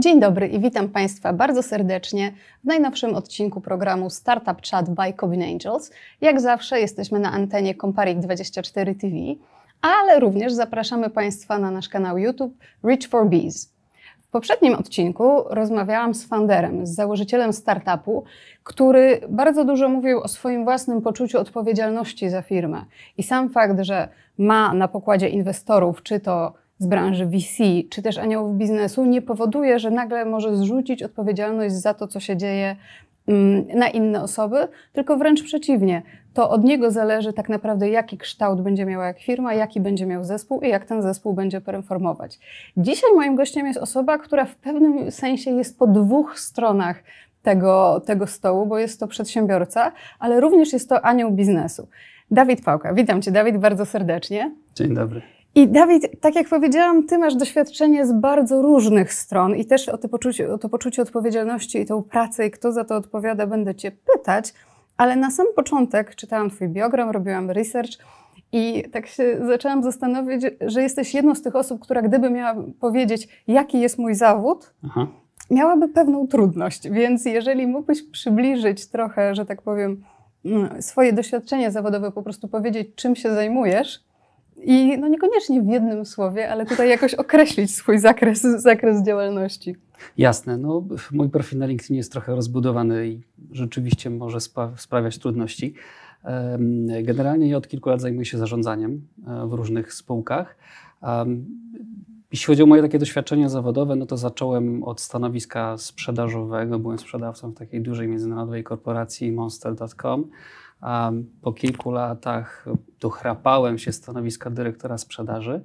Dzień dobry i witam Państwa bardzo serdecznie w najnowszym odcinku programu Startup Chat by Cobin Angels. Jak zawsze jesteśmy na antenie Comparik24 TV, ale również zapraszamy Państwa na nasz kanał YouTube Reach for Bees. W poprzednim odcinku rozmawiałam z founderem, z założycielem startupu, który bardzo dużo mówił o swoim własnym poczuciu odpowiedzialności za firmę. I sam fakt, że ma na pokładzie inwestorów, czy to z branży VC, czy też aniołów biznesu, nie powoduje, że nagle może zrzucić odpowiedzialność za to, co się dzieje mm, na inne osoby, tylko wręcz przeciwnie. To od niego zależy tak naprawdę, jaki kształt będzie miała jak firma, jaki będzie miał zespół i jak ten zespół będzie performować. Dzisiaj moim gościem jest osoba, która w pewnym sensie jest po dwóch stronach tego, tego stołu, bo jest to przedsiębiorca, ale również jest to anioł biznesu. Dawid Pałka. Witam Cię, Dawid, bardzo serdecznie. Dzień dobry. I Dawid, tak jak powiedziałam, ty masz doświadczenie z bardzo różnych stron i też o to poczucie, o to poczucie odpowiedzialności i tą pracę i kto za to odpowiada będę cię pytać, ale na sam początek czytałam twój biogram, robiłam research i tak się zaczęłam zastanowić, że jesteś jedną z tych osób, która gdyby miała powiedzieć, jaki jest mój zawód, Aha. miałaby pewną trudność. Więc jeżeli mógłbyś przybliżyć trochę, że tak powiem, mm, swoje doświadczenie zawodowe, po prostu powiedzieć, czym się zajmujesz, i no niekoniecznie w jednym słowie, ale tutaj jakoś określić swój zakres, zakres działalności. Jasne. No, mój profil na LinkedIn jest trochę rozbudowany i rzeczywiście może sprawiać trudności. Generalnie ja od kilku lat zajmuję się zarządzaniem e, w różnych spółkach. Jeśli chodzi o moje takie doświadczenie zawodowe, no to zacząłem od stanowiska sprzedażowego. Byłem sprzedawcą w takiej dużej międzynarodowej korporacji monster.com. Po kilku latach dochrapałem się stanowiska dyrektora sprzedaży.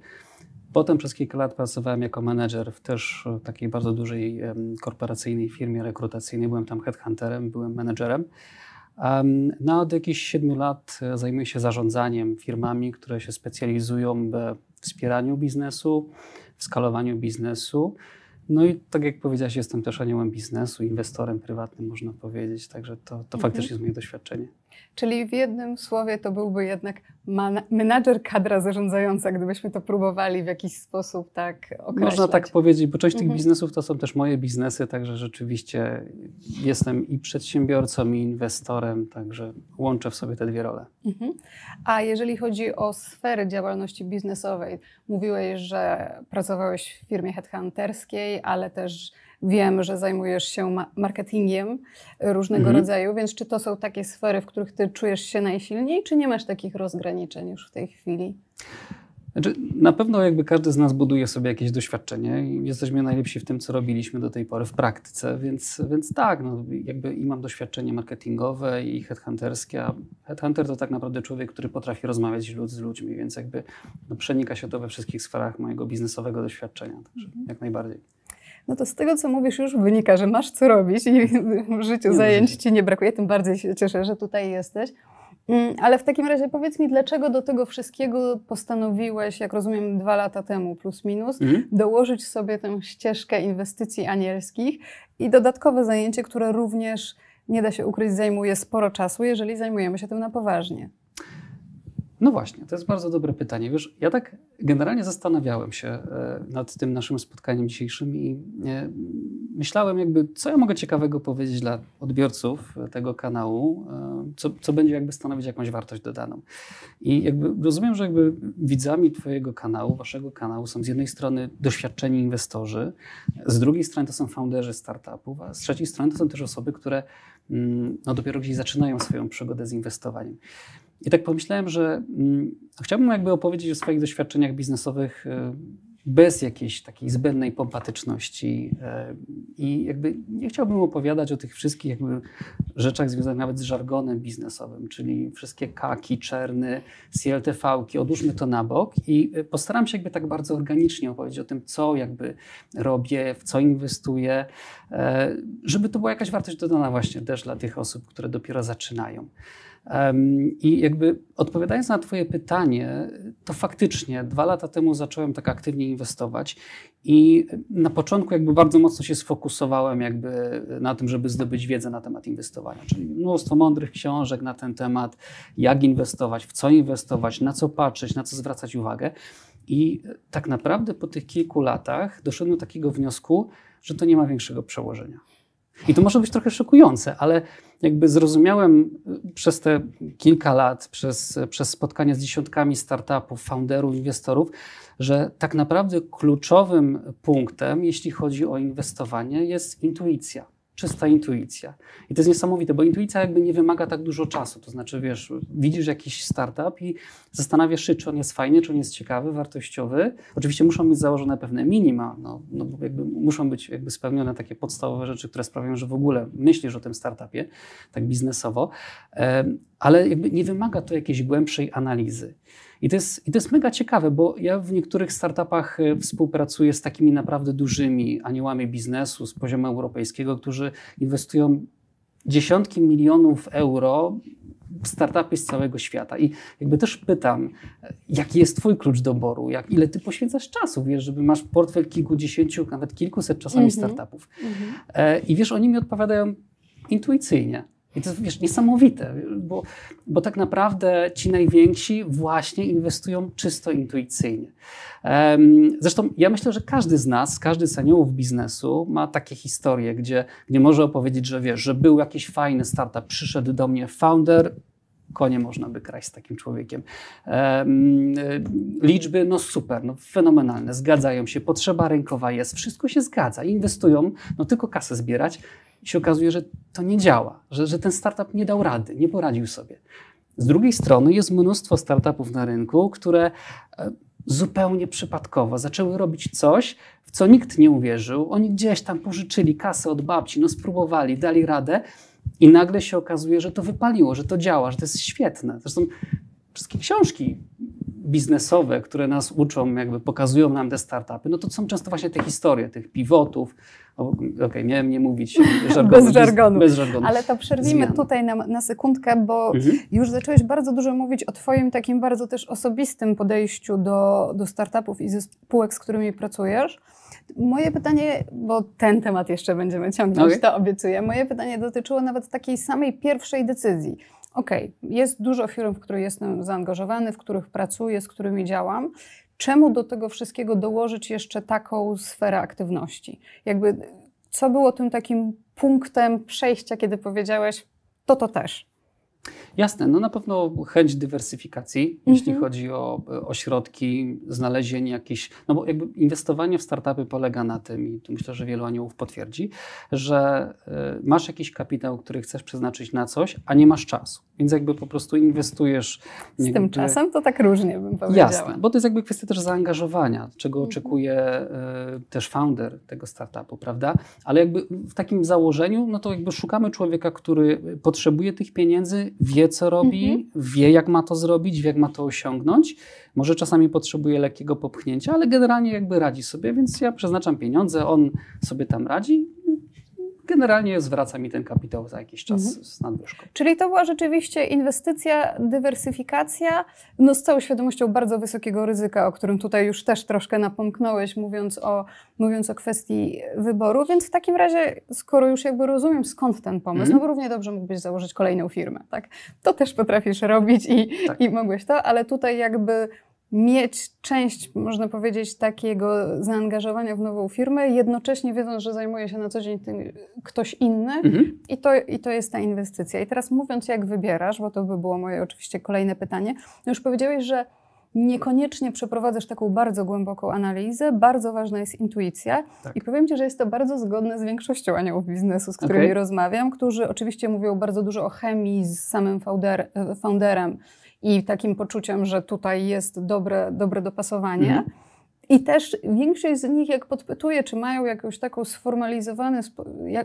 Potem przez kilka lat pracowałem jako menedżer w też takiej bardzo dużej korporacyjnej firmie rekrutacyjnej. Byłem tam headhunterem, byłem menedżerem. No, od jakichś siedmiu lat e, zajmuję się zarządzaniem firmami, które się specjalizują we wspieraniu biznesu, w skalowaniu biznesu. No i tak jak powiedziałaś, jestem też aniołem biznesu, inwestorem prywatnym, można powiedzieć, także to, to mhm. faktycznie jest moje doświadczenie. Czyli w jednym słowie to byłby jednak menadżer kadra zarządzająca, gdybyśmy to próbowali w jakiś sposób tak określać. Można tak powiedzieć, bo część mhm. tych biznesów to są też moje biznesy, także rzeczywiście jestem i przedsiębiorcą, i inwestorem, także łączę w sobie te dwie role. Mhm. A jeżeli chodzi o sfery działalności biznesowej, mówiłeś, że pracowałeś w firmie headhunterskiej, ale też Wiem, że zajmujesz się marketingiem różnego mhm. rodzaju, więc czy to są takie sfery, w których ty czujesz się najsilniej, czy nie masz takich rozgraniczeń już w tej chwili? Znaczy, na pewno jakby każdy z nas buduje sobie jakieś doświadczenie i jesteśmy najlepsi w tym, co robiliśmy do tej pory w praktyce, więc, więc tak, no, jakby i mam doświadczenie marketingowe i headhunterskie, a headhunter to tak naprawdę człowiek, który potrafi rozmawiać z ludźmi, więc jakby no, przenika się to we wszystkich sferach mojego biznesowego doświadczenia, także mhm. jak najbardziej. No to z tego, co mówisz, już wynika, że masz co robić i w życiu zajęć ci nie brakuje. Tym bardziej się cieszę, że tutaj jesteś. Mm, ale w takim razie powiedz mi, dlaczego do tego wszystkiego postanowiłeś, jak rozumiem, dwa lata temu, plus minus, mhm. dołożyć sobie tę ścieżkę inwestycji anielskich i dodatkowe zajęcie, które również, nie da się ukryć, zajmuje sporo czasu, jeżeli zajmujemy się tym na poważnie. No właśnie, to jest bardzo dobre pytanie. Wiesz, ja tak generalnie zastanawiałem się e, nad tym naszym spotkaniem dzisiejszym i e, myślałem jakby, co ja mogę ciekawego powiedzieć dla odbiorców tego kanału, e, co, co będzie jakby stanowić jakąś wartość dodaną. I jakby rozumiem, że jakby widzami twojego kanału, waszego kanału są z jednej strony doświadczeni inwestorzy, z drugiej strony to są founderzy startupów, a z trzeciej strony to są też osoby, które mm, no, dopiero gdzieś zaczynają swoją przygodę z inwestowaniem. I tak pomyślałem, że mm, chciałbym jakby opowiedzieć o swoich doświadczeniach biznesowych e, bez jakiejś takiej zbędnej pompatyczności e, i jakby nie chciałbym opowiadać o tych wszystkich jakby rzeczach związanych nawet z żargonem biznesowym, czyli wszystkie kaki, czerny, CLTV-ki, odłóżmy to na bok i e, postaram się jakby tak bardzo organicznie opowiedzieć o tym, co jakby robię, w co inwestuję, żeby to była jakaś wartość dodana właśnie też dla tych osób, które dopiero zaczynają. I jakby odpowiadając na Twoje pytanie, to faktycznie dwa lata temu zacząłem tak aktywnie inwestować i na początku jakby bardzo mocno się sfokusowałem jakby na tym, żeby zdobyć wiedzę na temat inwestowania, czyli mnóstwo mądrych książek na ten temat, jak inwestować, w co inwestować, na co patrzeć, na co zwracać uwagę. I tak naprawdę po tych kilku latach doszedłem do takiego wniosku, że to nie ma większego przełożenia. I to może być trochę szokujące, ale jakby zrozumiałem y, przez te kilka lat, przez, przez spotkania z dziesiątkami startupów, founderów, inwestorów, że tak naprawdę kluczowym punktem, jeśli chodzi o inwestowanie, jest intuicja czysta intuicja. I to jest niesamowite, bo intuicja jakby nie wymaga tak dużo czasu. To znaczy, wiesz, widzisz jakiś startup i zastanawiasz się, czy on jest fajny, czy on jest ciekawy, wartościowy. Oczywiście muszą być założone pewne minima, no, no bo jakby muszą być jakby spełnione takie podstawowe rzeczy, które sprawiają, że w ogóle myślisz o tym startupie, tak biznesowo, ale jakby nie wymaga to jakiejś głębszej analizy. I to, jest, I to jest mega ciekawe, bo ja w niektórych startupach e, współpracuję z takimi naprawdę dużymi aniołami biznesu z poziomu europejskiego, którzy inwestują dziesiątki milionów euro w startupy z całego świata. I jakby też pytam, jaki jest Twój klucz doboru? Jak, ile Ty poświęcasz czasu, wiesz, żeby masz portfel kilkudziesięciu, nawet kilkuset czasami mm -hmm. startupów. Mm -hmm. I wiesz, oni mi odpowiadają intuicyjnie. I to jest wiesz, niesamowite, bo, bo tak naprawdę ci najwięksi właśnie inwestują czysto intuicyjnie. Zresztą ja myślę, że każdy z nas, każdy z aniołów biznesu ma takie historie, gdzie, gdzie może opowiedzieć, że wiesz, że był jakiś fajny startup, przyszedł do mnie founder, konie można by kraść z takim człowiekiem. liczby, no super, no fenomenalne, zgadzają się, potrzeba rynkowa jest, wszystko się zgadza, inwestują, no tylko kasę zbierać, i się okazuje, że to nie działa, że, że ten startup nie dał rady, nie poradził sobie. Z drugiej strony jest mnóstwo startupów na rynku, które e, zupełnie przypadkowo zaczęły robić coś, w co nikt nie uwierzył. Oni gdzieś tam pożyczyli kasę od babci, no spróbowali, dali radę i nagle się okazuje, że to wypaliło, że to działa, że to jest świetne. Zresztą wszystkie książki biznesowe, które nas uczą, jakby pokazują nam te startupy, no to są często właśnie te historie tych pivotów. Okej, okay, miałem nie mówić żargonu, bez, żargonu. bez żargonu. Ale to przerwijmy Zmian. tutaj na, na sekundkę, bo mhm. już zacząłeś bardzo dużo mówić o Twoim takim bardzo też osobistym podejściu do, do startupów i spółek, z którymi pracujesz. Moje pytanie, bo ten temat jeszcze będziemy ciągnąć, okay. to obiecuję. Moje pytanie dotyczyło nawet takiej samej pierwszej decyzji okej, okay, jest dużo firm, w których jestem zaangażowany, w których pracuję, z którymi działam. Czemu do tego wszystkiego dołożyć jeszcze taką sferę aktywności? Jakby, co było tym takim punktem przejścia, kiedy powiedziałeś, to to też? Jasne, no na pewno chęć dywersyfikacji, jeśli mhm. chodzi o, o środki, znalezienie jakichś, no bo jakby inwestowanie w startupy polega na tym, i tu myślę, że wielu aniołów potwierdzi, że y, masz jakiś kapitał, który chcesz przeznaczyć na coś, a nie masz czasu. Więc jakby po prostu inwestujesz. Z jakby, tym czasem to tak różnie bym powiedziała. Jasne, bo to jest jakby kwestia też zaangażowania, czego mhm. oczekuje y, też founder tego startupu, prawda? Ale jakby w takim założeniu, no to jakby szukamy człowieka, który potrzebuje tych pieniędzy, wie co robi, mhm. wie jak ma to zrobić, wie jak ma to osiągnąć. Może czasami potrzebuje lekkiego popchnięcia, ale generalnie jakby radzi sobie, więc ja przeznaczam pieniądze, on sobie tam radzi generalnie zwraca mi ten kapitał za jakiś czas mhm. z nadwyżką. Czyli to była rzeczywiście inwestycja, dywersyfikacja, no z całą świadomością bardzo wysokiego ryzyka, o którym tutaj już też troszkę napomknąłeś, mówiąc o, mówiąc o kwestii wyboru. Więc w takim razie, skoro już jakby rozumiem skąd ten pomysł, mhm. no bo równie dobrze mógłbyś założyć kolejną firmę, tak? To też potrafisz robić i, tak. i mogłeś to, ale tutaj jakby mieć część, można powiedzieć, takiego zaangażowania w nową firmę, jednocześnie wiedząc, że zajmuje się na co dzień tym ktoś inny mhm. i, to, i to jest ta inwestycja. I teraz mówiąc, jak wybierasz, bo to by było moje oczywiście kolejne pytanie, no już powiedziałeś, że niekoniecznie przeprowadzasz taką bardzo głęboką analizę, bardzo ważna jest intuicja tak. i powiem Ci, że jest to bardzo zgodne z większością aniołów biznesu, z którymi okay. rozmawiam, którzy oczywiście mówią bardzo dużo o chemii z samym founder, founderem, i takim poczuciem, że tutaj jest dobre, dobre dopasowanie. Mhm. I też większość z nich, jak podpytuje, czy mają jakąś taką sformalizowany,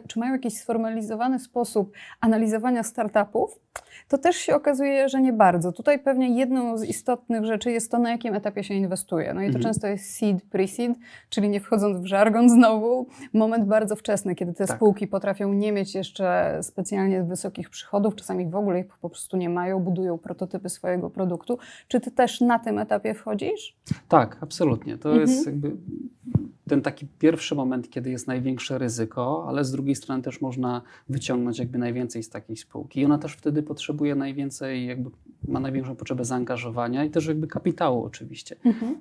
czy mają jakiś sformalizowany sposób analizowania startupów, to też się okazuje, że nie bardzo. Tutaj pewnie jedną z istotnych rzeczy jest to, na jakim etapie się inwestuje. No i to mhm. często jest seed, pre-seed, czyli nie wchodząc w żargon znowu, moment bardzo wczesny, kiedy te tak. spółki potrafią nie mieć jeszcze specjalnie wysokich przychodów, czasami w ogóle ich po prostu nie mają, budują prototypy swojego produktu. Czy ty też na tym etapie wchodzisz? Tak, absolutnie. To To jest jakby ten taki pierwszy moment, kiedy jest największe ryzyko, ale z drugiej strony też można wyciągnąć jakby najwięcej z takiej spółki. I ona też wtedy potrzebuje najwięcej, jakby ma największą potrzebę zaangażowania i też jakby kapitału oczywiście.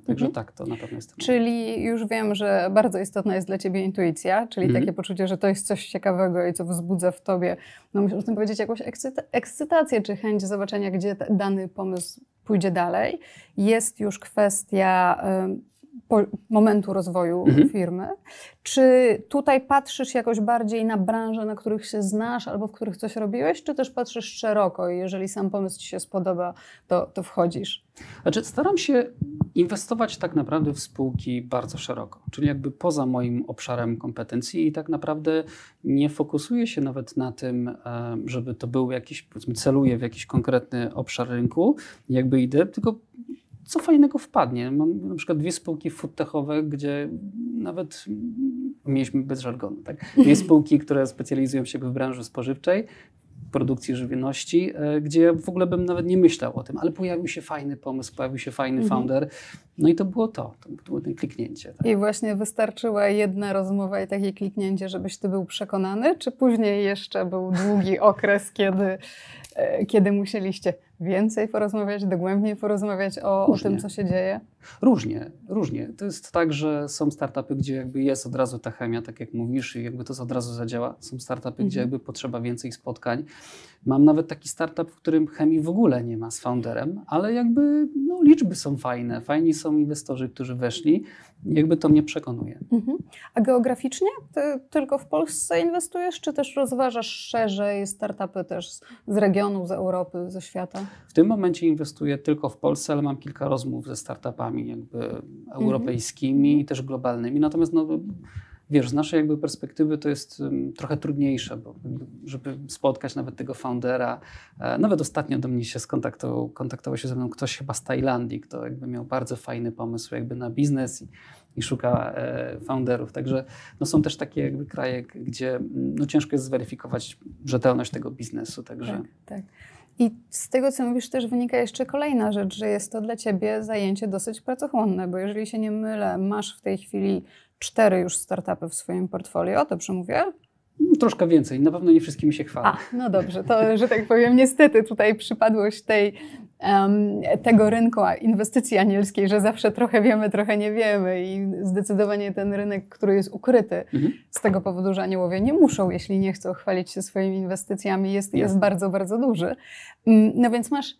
Także mhm. tak, to na pewno jest. Czyli już wiem, że bardzo istotna jest dla Ciebie intuicja, czyli Mhm. takie poczucie, że to jest coś ciekawego i co wzbudza w Tobie, no musisz o tym powiedzieć, jakąś ekscyta- ekscytację, czy chęć zobaczenia, gdzie dany pomysł pójdzie dalej. Jest już kwestia po, momentu rozwoju Mhm. firmy. Czy tutaj patrzysz jakoś bardziej na branże, na których się znasz albo w których coś robiłeś, czy też patrzysz szeroko i jeżeli sam pomysł Ci się spodoba, to, to wchodzisz? Znaczy, staram się inwestować tak naprawdę w spółki bardzo szeroko, czyli jakby poza moim obszarem kompetencji i tak naprawdę nie fokusuję się nawet na tym, e, żeby to był jakiś, powiedzmy, celuję w jakiś konkretny obszar rynku, jakby idę, tylko co fajnego wpadnie. Mam na przykład dwie spółki foodtechowe, gdzie nawet mieliśmy bez żargonu, tak? Dwie spółki, które specjalizują się w branży spożywczej, produkcji żywności, e, gdzie ja w ogóle bym nawet nie myślał o tym, ale pojawił się fajny pomysł, pojawił się fajny Mhm. founder, no i to było to, to było ten kliknięcie. Tak? I właśnie wystarczyła jedna rozmowa i takie kliknięcie, żebyś ty był przekonany, czy później jeszcze był długi okres, kiedy, e, kiedy musieliście więcej porozmawiać, dogłębniej porozmawiać o, o tym, co się dzieje? Różnie, różnie. To jest tak, że są startupy, gdzie jakby jest od razu ta chemia, tak jak mówisz, i jakby to od razu zadziała. Są startupy, gdzie Mhm. jakby potrzeba więcej spotkań. Mam nawet taki startup, w którym chemii w ogóle nie ma z founderem, ale jakby no, liczby są fajne. Fajni są inwestorzy, którzy weszli. Jakby to mnie przekonuje. Mhm. A geograficznie ty tylko w Polsce inwestujesz, czy też rozważasz szerzej startupy też z, z regionu, z Europy, ze świata? W tym momencie inwestuję tylko w Polsce, ale mam kilka rozmów ze startupami jakby europejskimi i też globalnymi. Natomiast no, wiesz, z naszej jakby perspektywy to jest trochę trudniejsze, bo żeby spotkać nawet tego foundera, e, nawet ostatnio do mnie się skontaktował, kontaktował się ze mną ktoś chyba z Tajlandii, kto jakby miał bardzo fajny pomysł jakby na biznes i, i szuka e, founderów. Także no, są też takie jakby kraje, gdzie no, ciężko jest zweryfikować rzetelność tego biznesu. Także Tak, tak. I z tego, co mówisz, też wynika jeszcze kolejna rzecz, że jest to dla ciebie zajęcie dosyć pracochłonne, bo jeżeli się nie mylę, masz w tej chwili cztery już startupy w swoim portfolio, dobrze mówię? mm, troszkę więcej. Na pewno nie wszystkimi się chwalę. A, no dobrze, to, że tak powiem, niestety tutaj przypadłość tej, em, tego rynku inwestycji anielskiej, że zawsze trochę wiemy, trochę nie wiemy i zdecydowanie ten rynek, który jest ukryty Mhm. z tego powodu, że aniołowie nie muszą, jeśli nie chcą chwalić się swoimi inwestycjami, jest, jest Jasne. bardzo, bardzo duży. Mm, No więc masz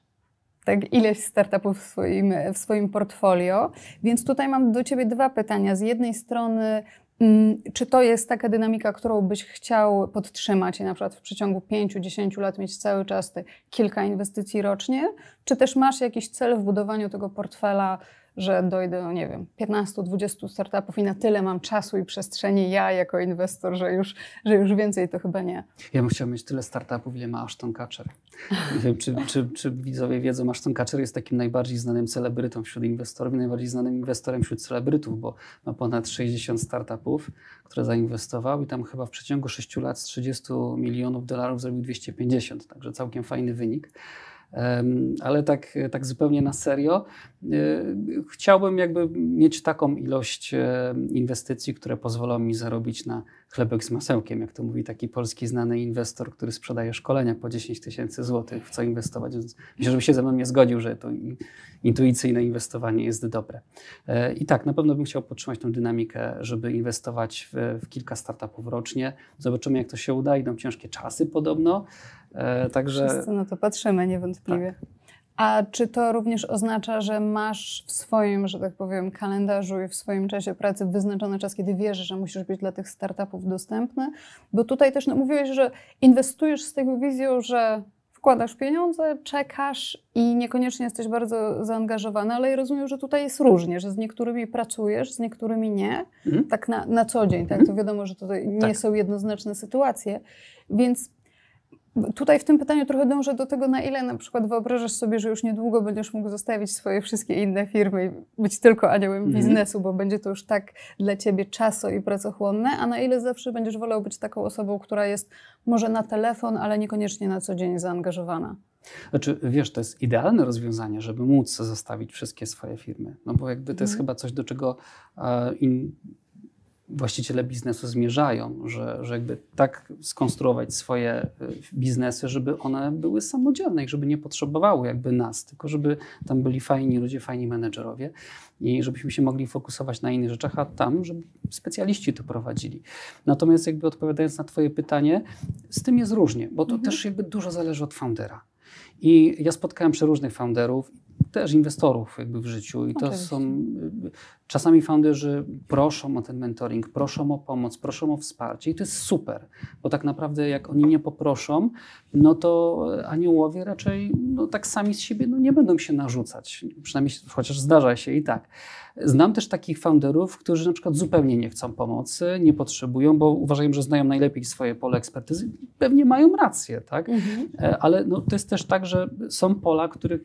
tak ileś startupów w swoim, w swoim portfolio, więc tutaj mam do Ciebie dwa pytania. Z jednej strony, mm, czy to jest taka dynamika, którą byś chciał podtrzymać i na przykład w przeciągu 5-10 lat mieć cały czas te kilka inwestycji rocznie, czy też masz jakiś cel w budowaniu tego portfela, że dojdę do, nie wiem, 15-20 startupów i na tyle mam czasu i przestrzeni ja jako inwestor, że już, że już więcej to chyba nie. Ja bym chciał mieć tyle startupów, ile ma Ashton Kutcher. Nie wiem, czy, czy, czy widzowie wiedzą, Ashton Kutcher jest takim najbardziej znanym celebrytą wśród inwestorów i najbardziej znanym inwestorem wśród celebrytów, bo ma ponad 60 startupów, które zainwestował i tam chyba w przeciągu 6 lat z 30 milionów dolarów zrobił 250, także całkiem fajny wynik. Ale tak, tak zupełnie na serio, e, chciałbym jakby mieć taką ilość e, inwestycji, które pozwolą mi zarobić na chlebek z masełkiem, jak to mówi taki polski znany inwestor, który sprzedaje szkolenia po 10 tysięcy złotych, w co inwestować. Myślę, żeby się ze mną nie zgodził, że to intuicyjne inwestowanie jest dobre. E, I tak, na pewno bym chciał podtrzymać tę dynamikę, żeby inwestować w, w kilka startupów rocznie. Zobaczymy, jak to się uda. Idą ciężkie czasy podobno. E, Także Wszyscy na to patrzymy niewątpliwie. A czy to również oznacza, że masz w swoim, że tak powiem, kalendarzu i w swoim czasie pracy wyznaczony czas, kiedy wiesz, że musisz być dla tych startupów dostępny? Bo tutaj też no, mówiłeś, że inwestujesz z tego wizją, że wkładasz pieniądze, czekasz i niekoniecznie jesteś bardzo zaangażowany, ale ja rozumiem, że tutaj jest różnie, że z niektórymi pracujesz, z niektórymi nie, Mhm. tak na, na co dzień, tak? Mhm. To wiadomo, że tutaj nie Tak. są jednoznaczne sytuacje, więc Tutaj w tym pytaniu trochę dążę do tego, na ile na przykład wyobrażasz sobie, że już niedługo będziesz mógł zostawić swoje wszystkie inne firmy i być tylko aniołem Mhm. biznesu, bo będzie to już tak dla ciebie czaso i pracochłonne, a na ile zawsze będziesz wolał być taką osobą, która jest może na telefon, ale niekoniecznie na co dzień zaangażowana. Znaczy, wiesz, to jest idealne rozwiązanie, żeby móc zostawić wszystkie swoje firmy. No bo jakby to jest Mhm. chyba coś, do czego e, in, właściciele biznesu zmierzają, że, że jakby tak skonstruować swoje e, biznesy, żeby one były samodzielne i żeby nie potrzebowały jakby nas, tylko żeby tam byli fajni ludzie, fajni menedżerowie i żebyśmy się mogli fokusować na innych rzeczach, a tam, żeby specjaliści to prowadzili. Natomiast jakby odpowiadając na twoje pytanie, z tym jest różnie, bo to Mhm. też jakby dużo zależy od foundera. I ja spotkałem przeróżnych founderów, też inwestorów jakby w życiu i to są y, czasami founderzy proszą o ten mentoring, proszą o pomoc, proszą o wsparcie i to jest super, bo tak naprawdę jak oni nie poproszą, no to aniołowie raczej no, tak sami z siebie no, nie będą się narzucać, przynajmniej chociaż zdarza się i tak. Znam też takich founderów, którzy na przykład zupełnie nie chcą pomocy, nie potrzebują, bo uważają, że znają najlepiej swoje pole ekspertyzy. Pewnie mają rację, tak? Mhm. E, Ale no, to jest też tak, że są pola, których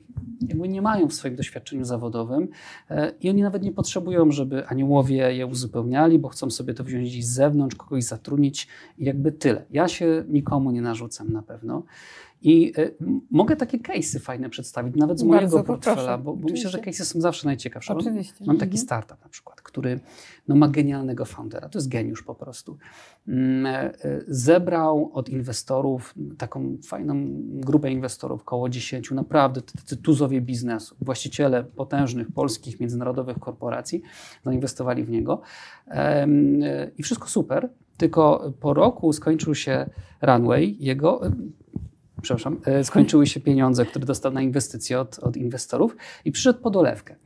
jakby nie mają w swoim doświadczeniu zawodowym e, i oni nawet nie potrzebują, żeby aniołowie je uzupełniali, bo chcą sobie to wziąć gdzieś z zewnątrz, kogoś zatrudnić i jakby tyle. Ja się nikomu nie narzucam na pewno. I m- mogę takie case'y fajne przedstawić, nawet z mojego portfela, bo, bo myślę, że case'y są zawsze najciekawsze. Oczywiście. Mam taki Mhm. startup na przykład, który no, ma genialnego foundera. To jest geniusz po prostu. Mm, e, e, Zebrał od inwestorów taką fajną grupę inwestorów, około 10, naprawdę tacy tuzowie biznesu. Właściciele potężnych polskich, międzynarodowych korporacji zainwestowali w niego. I wszystko super, tylko po roku skończył się runway jego. Przepraszam, e, skończyły się pieniądze, które dostał na inwestycje od, od inwestorów i przyszedł po dolewkę.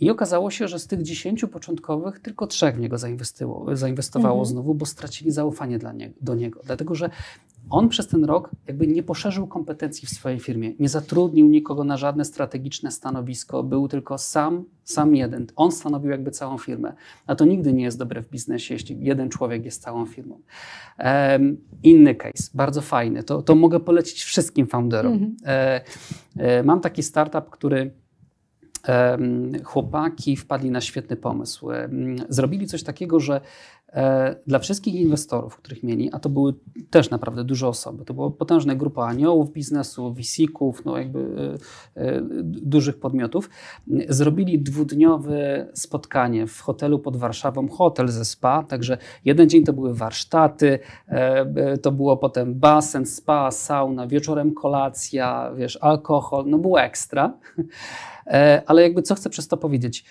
I okazało się, że z tych 10 początkowych tylko trzech w niego zainwestowało, Mhm. znowu, bo stracili zaufanie do niego. Dlatego, że on przez ten rok jakby nie poszerzył kompetencji w swojej firmie, nie zatrudnił nikogo na żadne strategiczne stanowisko, był tylko sam, sam jeden. On stanowił jakby całą firmę. A to nigdy nie jest dobre w biznesie, jeśli jeden człowiek jest całą firmą. Em, inny case, bardzo fajny, to, to mogę polecić wszystkim founderom. Mhm. E, e, mam taki startup, który chłopaki wpadli na świetny pomysł. Zrobili coś takiego, że dla wszystkich inwestorów, których mieli, a to były też naprawdę duże osoby, to była potężna grupa aniołów biznesu, VC-ków, no jakby e, e, dużych podmiotów, zrobili dwudniowe spotkanie w hotelu pod Warszawą, hotel ze spa, także jeden dzień to były warsztaty, e, e, to było potem basen, spa, sauna, wieczorem kolacja, wiesz, alkohol, no było ekstra. E, Ale jakby co chcę przez to powiedzieć?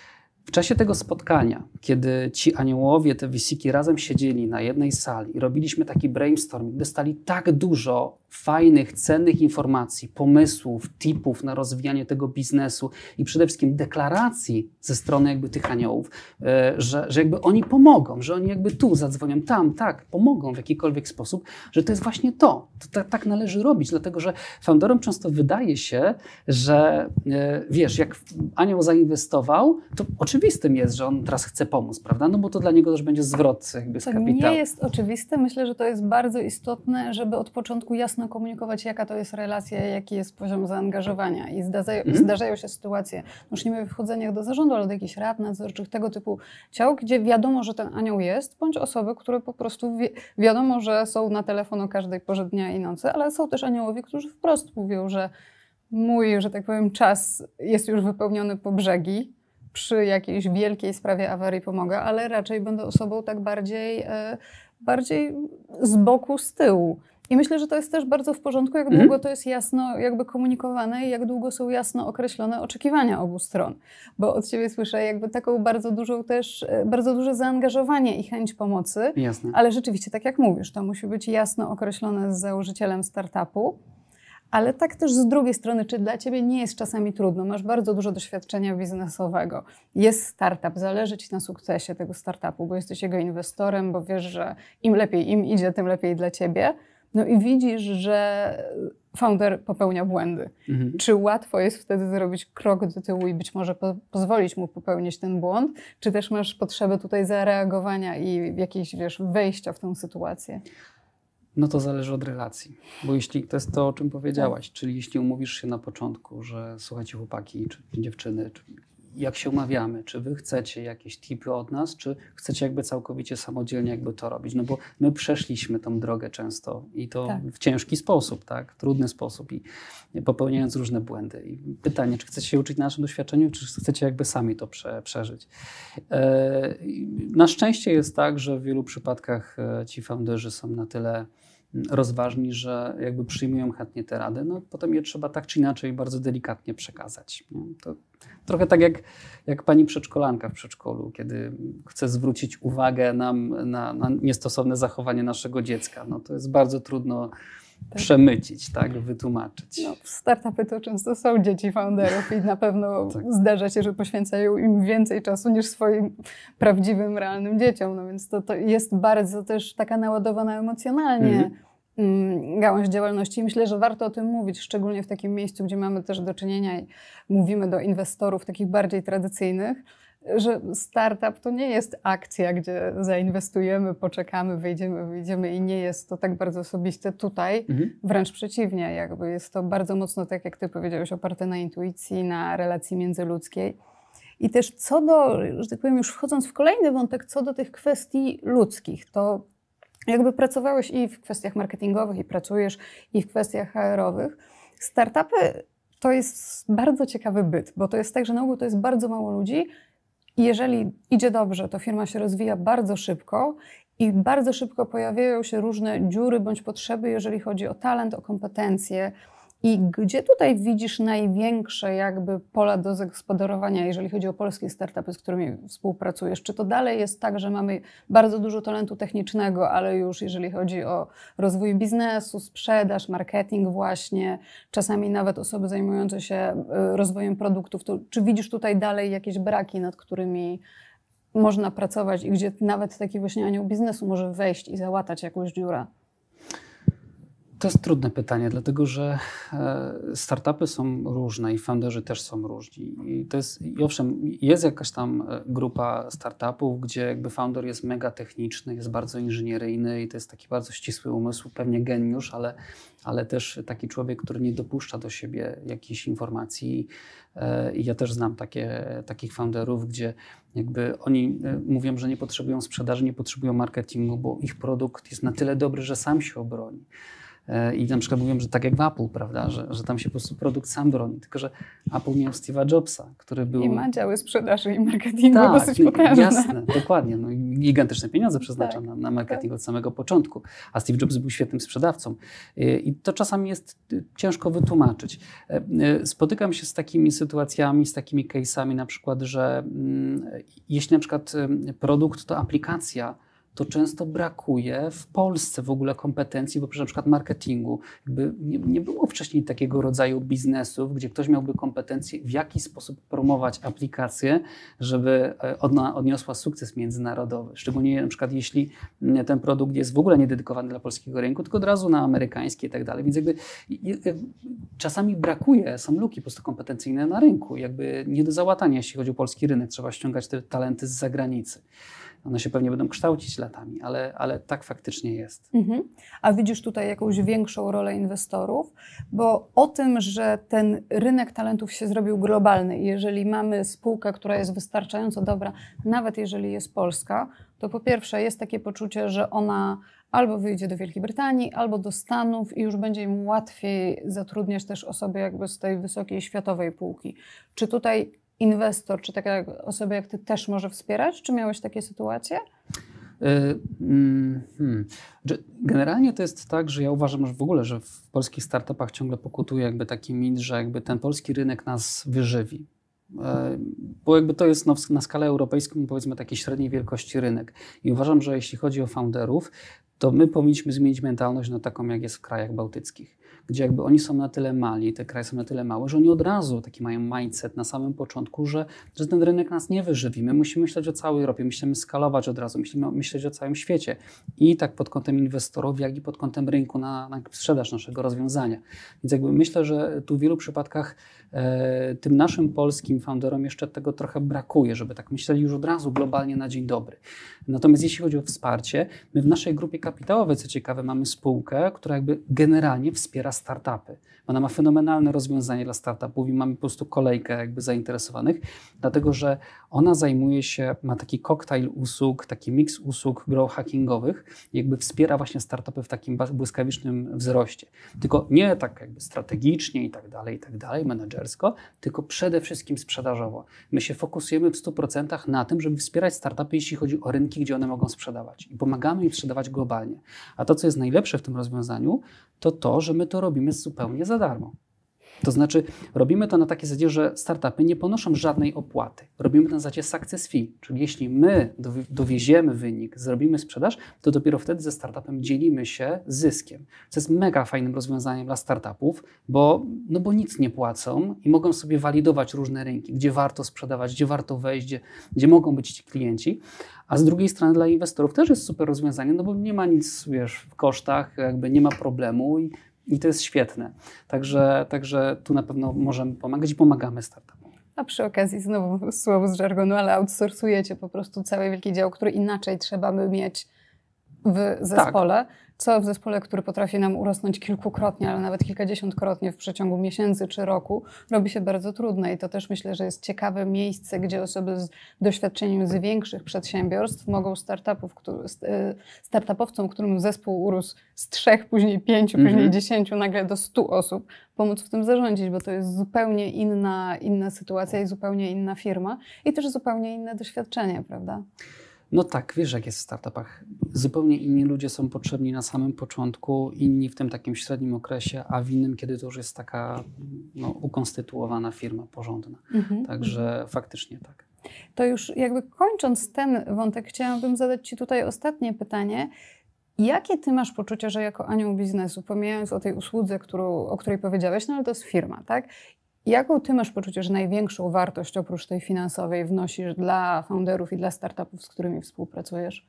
W czasie tego spotkania, kiedy ci aniołowie, te wisiki razem siedzieli na jednej sali i robiliśmy taki brainstorming, dostali tak dużo fajnych, cennych informacji, pomysłów, tipów na rozwijanie tego biznesu i przede wszystkim deklaracji ze strony jakby tych aniołów, e, że, że jakby oni pomogą, że oni jakby tu zadzwonią, tam, tak, pomogą w jakikolwiek sposób, że to jest właśnie to. to tak, tak należy robić, dlatego że founderom często wydaje się, że e, wiesz, jak anioł zainwestował, to oczywistym jest, że on teraz chce pomóc, prawda? No bo to dla niego też będzie zwrot jakby z To kapitału. nie jest oczywiste. Myślę, że to jest bardzo istotne, żeby od początku jasno komunikować, jaka to jest relacja, jaki jest poziom zaangażowania. I zdarzają, Mhm. zdarzają się sytuacje, już nie mówię o wchodzeniach do zarządu, ale do jakichś rad nadzorczych, tego typu ciał, gdzie wiadomo, że ten anioł jest, bądź osoby, które po prostu wi wiadomo, że są na telefon o każdej porze dnia i nocy, ale są też aniołowie, którzy wprost mówią, że mój, że tak powiem, czas jest już wypełniony po brzegi, przy jakiejś wielkiej sprawie awarii pomogę, ale raczej będę osobą tak bardziej, e, bardziej z boku, z tyłu. I myślę, że to jest też bardzo w porządku, jak Mhm. długo to jest jasno jakby komunikowane i jak długo są jasno określone oczekiwania obu stron. Bo od Ciebie słyszę jakby taką bardzo dużą też, e, bardzo duże zaangażowanie i chęć pomocy, Jasne. ale rzeczywiście, tak jak mówisz, to musi być jasno określone z założycielem startupu. Ale tak też z drugiej strony, czy dla Ciebie nie jest czasami trudno? Masz bardzo dużo doświadczenia biznesowego. Jest startup, zależy Ci na sukcesie tego startupu, bo jesteś jego inwestorem, bo wiesz, że im lepiej im idzie, tym lepiej dla Ciebie. No i widzisz, że founder popełnia błędy. Mhm. Czy łatwo jest wtedy zrobić krok do tyłu i być może po, pozwolić mu popełnić ten błąd? Czy też masz potrzebę tutaj zareagowania i jakiegoś, wiesz, wejścia w tę sytuację? No to zależy od relacji. Bo jeśli to jest to, o czym powiedziałaś, Tak. czyli jeśli umówisz się na początku, że słuchajcie chłopaki, czy dziewczyny, czy jak się umawiamy, czy wy chcecie jakieś tipy od nas, czy chcecie jakby całkowicie samodzielnie jakby to robić, no bo my przeszliśmy tą drogę często i to tak. w ciężki sposób, tak, trudny sposób i popełniając różne błędy. I pytanie, czy chcecie się uczyć na naszym doświadczeniu, czy chcecie jakby sami to prze, przeżyć. E, na szczęście jest tak, że w wielu przypadkach e, ci founderzy są na tyle rozważni, że jakby przyjmują chętnie te rady, no potem je trzeba tak czy inaczej bardzo delikatnie przekazać. To trochę tak jak, jak pani przedszkolanka w przedszkolu, kiedy chce zwrócić uwagę nam na, na niestosowne zachowanie naszego dziecka. No to jest bardzo trudno. Przemycić, tak, wytłumaczyć. No, startupy to często są dzieci founderów i na pewno tak. zdarza się, że poświęcają im więcej czasu niż swoim prawdziwym, realnym dzieciom. No więc to, to jest bardzo też taka naładowana emocjonalnie. Mhm mm, gałąź działalności. myślę, że warto o tym mówić, szczególnie w takim miejscu, gdzie mamy też do czynienia i mówimy do inwestorów takich bardziej tradycyjnych, że startup to nie jest akcja, gdzie zainwestujemy, poczekamy, wyjdziemy, wyjdziemy i nie jest to tak bardzo osobiste tutaj. Mhm. Wręcz przeciwnie, jakby jest to bardzo mocno, tak jak ty powiedziałeś, oparte na intuicji, na relacji międzyludzkiej. I też co do, że tak powiem, już wchodząc w kolejny wątek, co do tych kwestii ludzkich, to jakby pracowałeś i w kwestiach marketingowych, i pracujesz, i w kwestiach HR-owych. Startupy to jest bardzo ciekawy byt, bo to jest tak, że na ogół to jest bardzo mało ludzi, jeżeli idzie dobrze, to firma się rozwija bardzo szybko i bardzo szybko pojawiają się różne dziury bądź potrzeby, jeżeli chodzi o talent, o kompetencje, i gdzie tutaj widzisz największe jakby pola do zagospodarowania, jeżeli chodzi o polskie startupy, z którymi współpracujesz? Czy to dalej jest tak, że mamy bardzo dużo talentu technicznego, ale już jeżeli chodzi o rozwój biznesu, sprzedaż, marketing właśnie, czasami nawet osoby zajmujące się y, rozwojem produktów, to czy widzisz tutaj dalej jakieś braki, nad którymi można pracować i gdzie nawet taki właśnie anioł biznesu może wejść i załatać jakąś dziurę? To jest trudne pytanie, dlatego że e, startupy są różne i founderzy też są różni. I, to jest, I owszem, jest jakaś tam e, grupa startupów, gdzie jakby founder jest mega techniczny, jest bardzo inżynieryjny i to jest taki bardzo ścisły umysł, pewnie geniusz, ale, ale też taki człowiek, który nie dopuszcza do siebie jakichś informacji. E, I ja też znam takie, takich founderów, gdzie jakby oni mówią, że nie potrzebują sprzedaży, nie potrzebują marketingu, bo ich produkt jest na tyle dobry, że sam się obroni. E, I na przykład mówią, że tak jak w Apple, prawda, że, że tam się po prostu produkt sam broni. Tylko, że Apple miał Steve'a Jobsa, który był... I ma działy sprzedaży i marketingu tak, dosyć potężne. jasne, dokładnie. No, gigantyczne pieniądze przeznacza tak, na, na, marketing tak. od samego początku. A Steve Jobs był świetnym sprzedawcą. E, I to czasami jest e, ciężko wytłumaczyć. Spotykam się z takimi sytuacjami, z takimi case'ami na przykład, że mm, jeśli na przykład produkt to aplikacja, to często brakuje w Polsce w ogóle kompetencji w obszarze przykład marketingu. Jakby nie, nie, było wcześniej takiego rodzaju biznesów, gdzie ktoś miałby kompetencje, w jaki sposób promować aplikację, żeby e, ona odniosła sukces międzynarodowy. Szczególnie przykład jeśli mm, ten produkt jest w ogóle nie dedykowany dla polskiego rynku, tylko od razu na amerykański i tak dalej. Więc jakby czasami brakuje, są luki po prostu kompetencyjne na rynku. Jakby nie do załatania, jeśli chodzi o polski rynek. Trzeba ściągać te talenty z zagranicy. One się pewnie będą kształcić latami, ale, ale tak faktycznie jest. Mhm. A widzisz tutaj jakąś większą rolę inwestorów? Bo o tym, że ten rynek talentów się zrobił globalny jeżeli mamy spółkę, która jest wystarczająco dobra, nawet jeżeli jest polska, to po pierwsze jest takie poczucie, że ona albo wyjdzie do Wielkiej Brytanii, albo do Stanów i już będzie im łatwiej zatrudniać też osoby jakby z tej wysokiej światowej półki. Czy tutaj inwestor, czy taka osoba jak ty też może wspierać? Czy miałeś takie sytuacje? E, mm, hmm. Generalnie to jest tak, że ja uważam, że w ogóle, że w polskich startupach ciągle pokutuje jakby taki mit, że jakby ten polski rynek nas wyżywi. E, bo jakby to jest no, na skalę europejską powiedzmy takiej średniej wielkości rynek. I uważam, że jeśli chodzi o founderów, to my powinniśmy zmienić mentalność na taką, jak jest w krajach bałtyckich gdzie jakby oni są na tyle mali, te kraje są na tyle małe, że oni od razu taki mają mindset na samym początku, że, że ten rynek nas nie wyżywi. My musimy myśleć o całej Europie, musimy skalować od razu, musimy myśleć o całym świecie. I tak pod kątem inwestorów, jak i pod kątem rynku na, na sprzedaż naszego rozwiązania. Więc jakby myślę, że tu w wielu przypadkach e, tym naszym polskim founderom jeszcze tego trochę brakuje, żeby tak myśleli już od razu globalnie na dzień dobry. Natomiast jeśli chodzi o wsparcie, my w naszej grupie kapitałowej, co ciekawe, mamy spółkę, która jakby generalnie wspiera startupy. Ona ma fenomenalne rozwiązanie dla startupów i mamy po prostu kolejkę jakby zainteresowanych, dlatego że ona zajmuje się, ma taki koktajl usług, taki miks usług grow hackingowych, jakby wspiera właśnie startupy w takim błyskawicznym wzroście. Tylko nie tak jakby strategicznie i tak dalej, i tak dalej, menedżersko, tylko przede wszystkim sprzedażowo. My się fokusujemy w 100% na tym, żeby wspierać startupy, jeśli chodzi o rynki, gdzie one mogą sprzedawać. I pomagamy im sprzedawać globalnie. A to, co jest najlepsze w tym rozwiązaniu, to to, że my to robimy zupełnie za darmo. To znaczy, robimy to na takiej zasadzie, że startupy nie ponoszą żadnej opłaty. Robimy to na zasadzie success fee, czyli jeśli my dowieziemy wynik, zrobimy sprzedaż, to dopiero wtedy ze startupem dzielimy się zyskiem. Co jest mega fajnym rozwiązaniem dla startupów, bo, no bo nic nie płacą i mogą sobie walidować różne rynki, gdzie warto sprzedawać, gdzie warto wejść, gdzie, gdzie mogą być ci klienci. A z drugiej strony dla inwestorów też jest super rozwiązanie, no bo nie ma nic wiesz, w kosztach, jakby nie ma problemu i i to jest świetne. Także, także tu na pewno możemy pomagać i pomagamy startupom. A przy okazji znowu słowo z żargonu, ale outsourcujecie po prostu cały wielki dział, który inaczej trzeba by mieć w zespole. Tak co w zespole, który potrafi nam urosnąć kilkukrotnie, ale nawet kilkadziesiątkrotnie w przeciągu miesięcy czy roku, robi się bardzo trudne. I to też myślę, że jest ciekawe miejsce, gdzie osoby z doświadczeniem z większych przedsiębiorstw mogą startupów, który, startupowcom, którym zespół urósł z trzech, później pięciu, -hmm. później dziesięciu, nagle do stu osób, pomóc w tym zarządzić, bo to jest zupełnie inna, inna sytuacja i zupełnie inna firma i też zupełnie inne doświadczenie, prawda? No tak, wiesz, jak jest w startupach. Zupełnie inni ludzie są potrzebni na samym początku, inni w tym takim średnim okresie, a w innym, kiedy to już jest taka no, ukonstytuowana firma porządna. Mhm. Także faktycznie tak. To już jakby kończąc ten wątek, chciałabym zadać Ci tutaj ostatnie pytanie. Jakie ty masz poczucie, że jako anioł biznesu, pomijając o tej usłudze, którą, o której powiedziałeś, no ale to jest firma, tak? Jaką ty masz poczucie, że największą wartość oprócz tej finansowej wnosisz dla founderów i dla startupów, z którymi współpracujesz?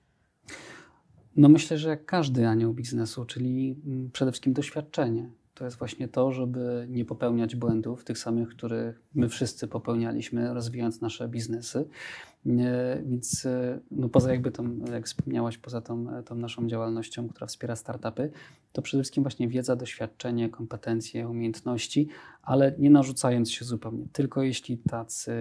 No myślę, że jak każdy anioł biznesu, czyli mm, przede wszystkim doświadczenie. To jest właśnie to, żeby nie popełniać błędów, tych samych, które my wszyscy popełnialiśmy, rozwijając nasze biznesy. Więc no poza jakby tą, jak wspomniałaś, poza tą, tą naszą działalnością, która wspiera startupy, to przede wszystkim właśnie wiedza, doświadczenie, kompetencje, umiejętności, ale nie narzucając się zupełnie, tylko jeśli tacy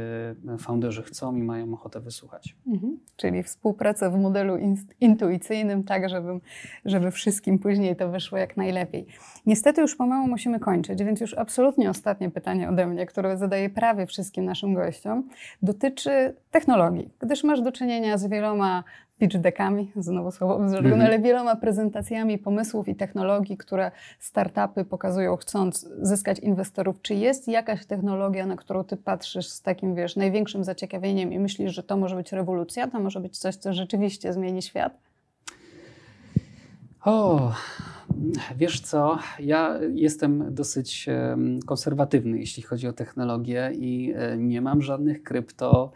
founderzy chcą i mają ochotę wysłuchać. Mhm. Czyli współpraca w modelu intuicyjnym, tak żeby, żeby wszystkim później to wyszło jak najlepiej. Niestety już pomału musimy kończyć, więc już absolutnie ostatnie pytanie ode mnie, które zadaję prawie wszystkim naszym gościom, dotyczy technologii, gdyż masz do czynienia z wieloma pitch deckami, znowu słowo w mm -hmm. ale wieloma prezentacjami pomysłów i technologii, które startupy pokazują, chcąc zyskać inwestorów. Czy jest jakaś technologia, na którą ty patrzysz z takim, wiesz, największym zaciekawieniem i myślisz, że to może być rewolucja, to może być coś, co rzeczywiście zmieni świat? O, wiesz co, ja jestem dosyć konserwatywny, jeśli chodzi o technologię i e, nie mam żadnych krypto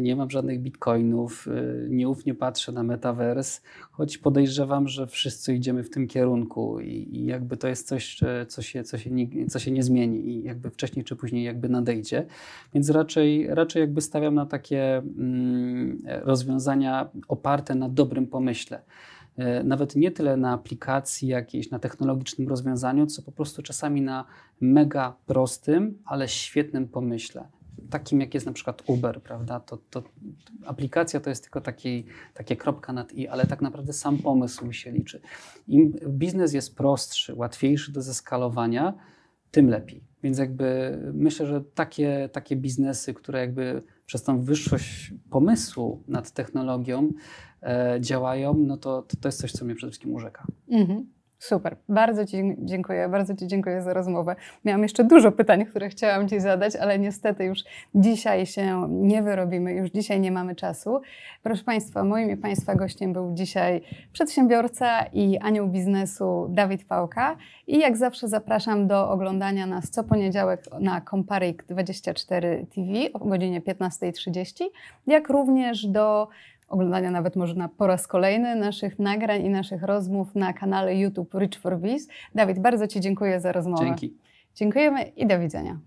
nie mam żadnych bitcoinów, e, nieufnie patrzę na metavers, choć podejrzewam, że wszyscy idziemy w tym kierunku i, i jakby to jest coś, co się, co, się nie, co się nie zmieni i jakby wcześniej czy później jakby nadejdzie. Więc raczej, raczej jakby stawiam na takie mm, rozwiązania oparte na dobrym pomyśle e, nawet nie tyle na aplikacji jakiejś, na technologicznym rozwiązaniu, co po prostu czasami na mega prostym, ale świetnym pomyśle takim, jak jest na przykład Uber, prawda? To, to aplikacja to jest tylko taki, takie kropka nad i, ale tak naprawdę sam pomysł się liczy. Im biznes jest prostszy, łatwiejszy do zeskalowania, tym lepiej. Więc jakby myślę, że takie, takie biznesy, które jakby przez tą wyższość pomysłu nad technologią e, działają, no to, to, to jest coś, co mnie przede wszystkim urzeka. Mhm. Super, bardzo Ci dziękuję, bardzo Ci dziękuję za rozmowę. Miałam jeszcze dużo pytań, które chciałam Ci zadać, ale niestety już dzisiaj się nie wyrobimy, już dzisiaj nie mamy czasu. Proszę Państwa, moim i Państwa gościem był dzisiaj przedsiębiorca i anioł biznesu Dawid Pałka i jak zawsze zapraszam do oglądania nas co poniedziałek na Comparik 24 TV o godzinie 15.30, jak również do oglądania nawet można po raz kolejny naszych nagrań i naszych rozmów na kanale YouTube Rich for Biz. Dawid, bardzo Ci dziękuję za rozmowę. Dzięki. Dziękujemy i do widzenia.